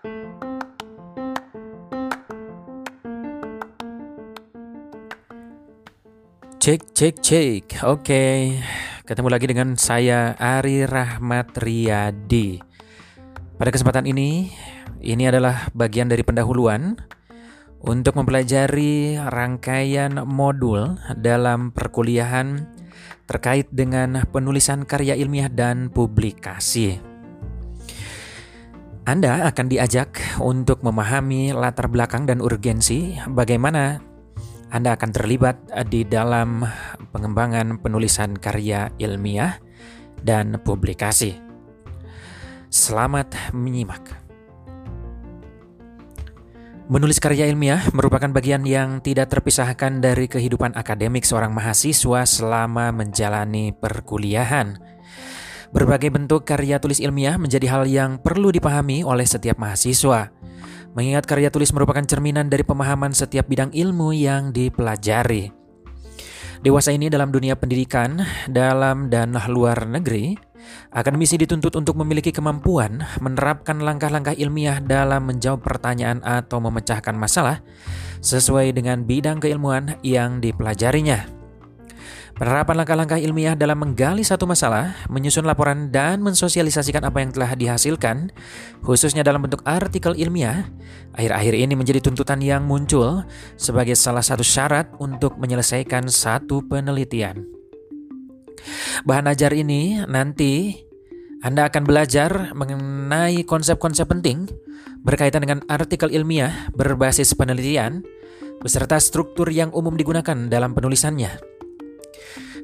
Cek, cek, cek. Oke, ketemu lagi dengan saya Ari Rahmat Riyadi. Pada kesempatan ini, ini adalah bagian dari pendahuluan untuk mempelajari rangkaian modul dalam perkuliahan terkait dengan penulisan karya ilmiah dan publikasi. Anda akan diajak untuk memahami latar belakang dan urgensi bagaimana anda akan terlibat di dalam pengembangan penulisan karya ilmiah dan publikasi. Selamat menyimak. Menulis karya ilmiah merupakan bagian yang tidak terpisahkan dari kehidupan akademik seorang mahasiswa selama menjalani perkuliahan. Berbagai bentuk karya tulis ilmiah menjadi hal yang perlu dipahami oleh setiap mahasiswa mengingat karya tulis merupakan cerminan dari pemahaman setiap bidang ilmu yang dipelajari. Dewasa ini dalam dunia pendidikan, dalam dan luar negeri, akademisi dituntut untuk memiliki kemampuan menerapkan langkah-langkah ilmiah dalam menjawab pertanyaan atau memecahkan masalah sesuai dengan bidang keilmuan yang dipelajarinya. Penerapan langkah-langkah ilmiah dalam menggali satu masalah, menyusun laporan, dan mensosialisasikan apa yang telah dihasilkan, khususnya dalam bentuk artikel ilmiah, akhir-akhir ini menjadi tuntutan yang muncul sebagai salah satu syarat untuk menyelesaikan satu penelitian. Bahan ajar ini nanti Anda akan belajar mengenai konsep-konsep penting berkaitan dengan artikel ilmiah berbasis penelitian, beserta struktur yang umum digunakan dalam penulisannya.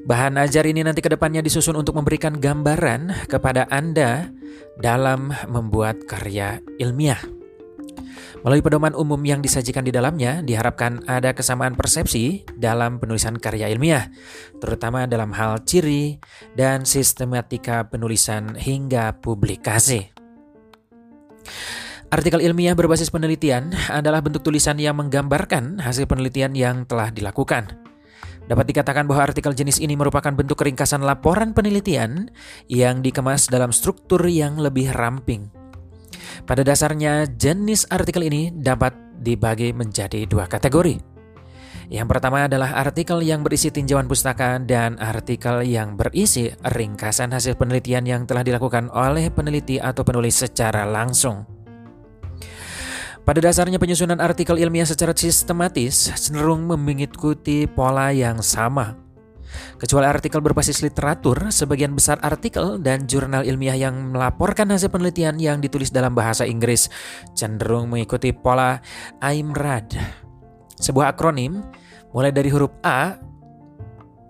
Bahan ajar ini nanti ke depannya disusun untuk memberikan gambaran kepada Anda dalam membuat karya ilmiah. Melalui pedoman umum yang disajikan di dalamnya, diharapkan ada kesamaan persepsi dalam penulisan karya ilmiah, terutama dalam hal ciri dan sistematika penulisan hingga publikasi. Artikel ilmiah berbasis penelitian adalah bentuk tulisan yang menggambarkan hasil penelitian yang telah dilakukan. Dapat dikatakan bahwa artikel jenis ini merupakan bentuk ringkasan laporan penelitian yang dikemas dalam struktur yang lebih ramping. Pada dasarnya, jenis artikel ini dapat dibagi menjadi dua kategori. Yang pertama adalah artikel yang berisi tinjauan pustaka dan artikel yang berisi ringkasan hasil penelitian yang telah dilakukan oleh peneliti atau penulis secara langsung. Pada dasarnya penyusunan artikel ilmiah secara sistematis cenderung mengikuti pola yang sama. Kecuali artikel berbasis literatur, sebagian besar artikel dan jurnal ilmiah yang melaporkan hasil penelitian yang ditulis dalam bahasa Inggris cenderung mengikuti pola IMRAD. Sebuah akronim mulai dari huruf A,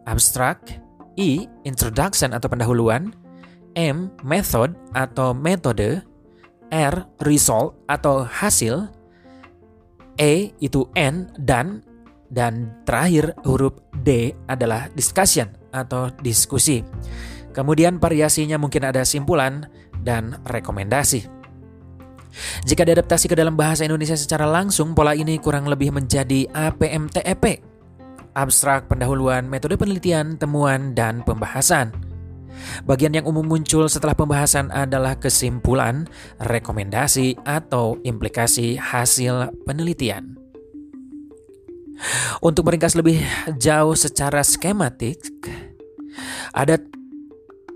abstrak, I, introduction atau pendahuluan, M, method atau metode, R result atau hasil, E itu N dan dan terakhir huruf D adalah discussion atau diskusi. Kemudian variasinya mungkin ada simpulan dan rekomendasi. Jika diadaptasi ke dalam bahasa Indonesia secara langsung, pola ini kurang lebih menjadi APMTEP. Abstrak pendahuluan metode penelitian, temuan, dan pembahasan. Bagian yang umum muncul setelah pembahasan adalah kesimpulan, rekomendasi, atau implikasi hasil penelitian. Untuk meringkas lebih jauh secara skematik, ada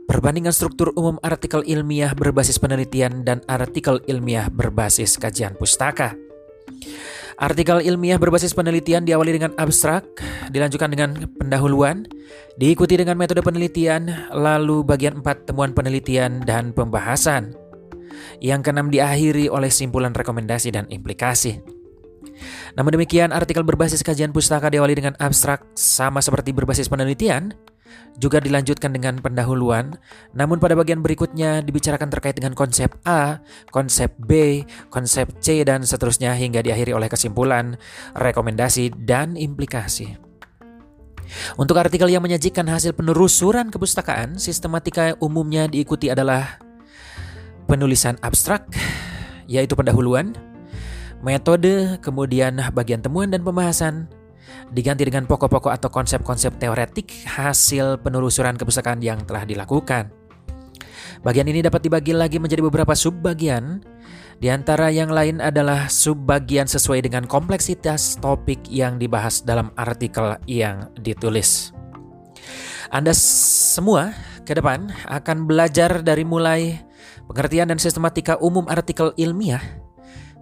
perbandingan struktur umum artikel ilmiah berbasis penelitian dan artikel ilmiah berbasis kajian pustaka. Artikel ilmiah berbasis penelitian diawali dengan abstrak, dilanjutkan dengan pendahuluan, diikuti dengan metode penelitian, lalu bagian 4 temuan penelitian dan pembahasan. Yang keenam diakhiri oleh simpulan rekomendasi dan implikasi. Namun demikian, artikel berbasis kajian pustaka diawali dengan abstrak sama seperti berbasis penelitian, juga dilanjutkan dengan pendahuluan, namun pada bagian berikutnya dibicarakan terkait dengan konsep A, konsep B, konsep C, dan seterusnya hingga diakhiri oleh kesimpulan, rekomendasi, dan implikasi. Untuk artikel yang menyajikan hasil penelusuran kepustakaan, sistematika umumnya diikuti adalah penulisan abstrak, yaitu pendahuluan, metode, kemudian bagian temuan dan pembahasan, diganti dengan pokok-pokok atau konsep-konsep teoretik hasil penelusuran kepustakaan yang telah dilakukan. Bagian ini dapat dibagi lagi menjadi beberapa subbagian Di antara yang lain adalah subbagian sesuai dengan kompleksitas topik yang dibahas dalam artikel yang ditulis. Anda semua ke depan akan belajar dari mulai pengertian dan sistematika umum artikel ilmiah,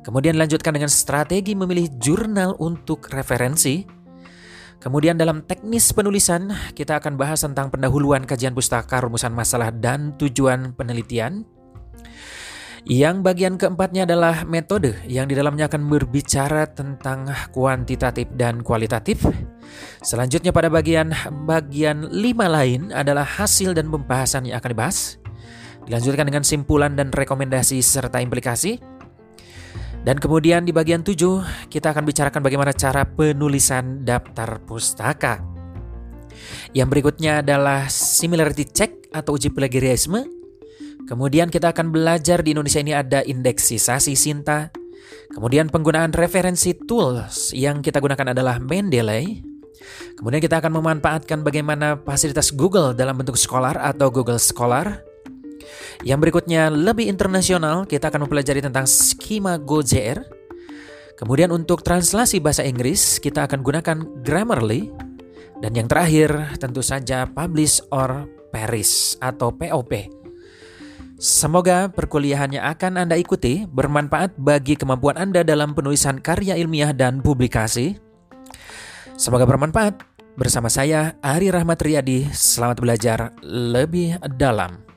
kemudian lanjutkan dengan strategi memilih jurnal untuk referensi, Kemudian dalam teknis penulisan, kita akan bahas tentang pendahuluan kajian pustaka, rumusan masalah, dan tujuan penelitian. Yang bagian keempatnya adalah metode yang di dalamnya akan berbicara tentang kuantitatif dan kualitatif. Selanjutnya pada bagian bagian lima lain adalah hasil dan pembahasan yang akan dibahas. Dilanjutkan dengan simpulan dan rekomendasi serta implikasi. Dan kemudian di bagian 7 kita akan bicarakan bagaimana cara penulisan daftar pustaka. Yang berikutnya adalah similarity check atau uji plagiarisme. Kemudian kita akan belajar di Indonesia ini ada indeksisasi Sinta. Kemudian penggunaan referensi tools yang kita gunakan adalah Mendeley. Kemudian kita akan memanfaatkan bagaimana fasilitas Google dalam bentuk Scholar atau Google Scholar. Yang berikutnya lebih internasional, kita akan mempelajari tentang skema GoJR. Kemudian untuk translasi bahasa Inggris, kita akan gunakan Grammarly. Dan yang terakhir, tentu saja Publish or Perish atau POP. Semoga perkuliahannya akan Anda ikuti bermanfaat bagi kemampuan Anda dalam penulisan karya ilmiah dan publikasi. Semoga bermanfaat. Bersama saya Ari Rahmat Riyadi, selamat belajar lebih dalam.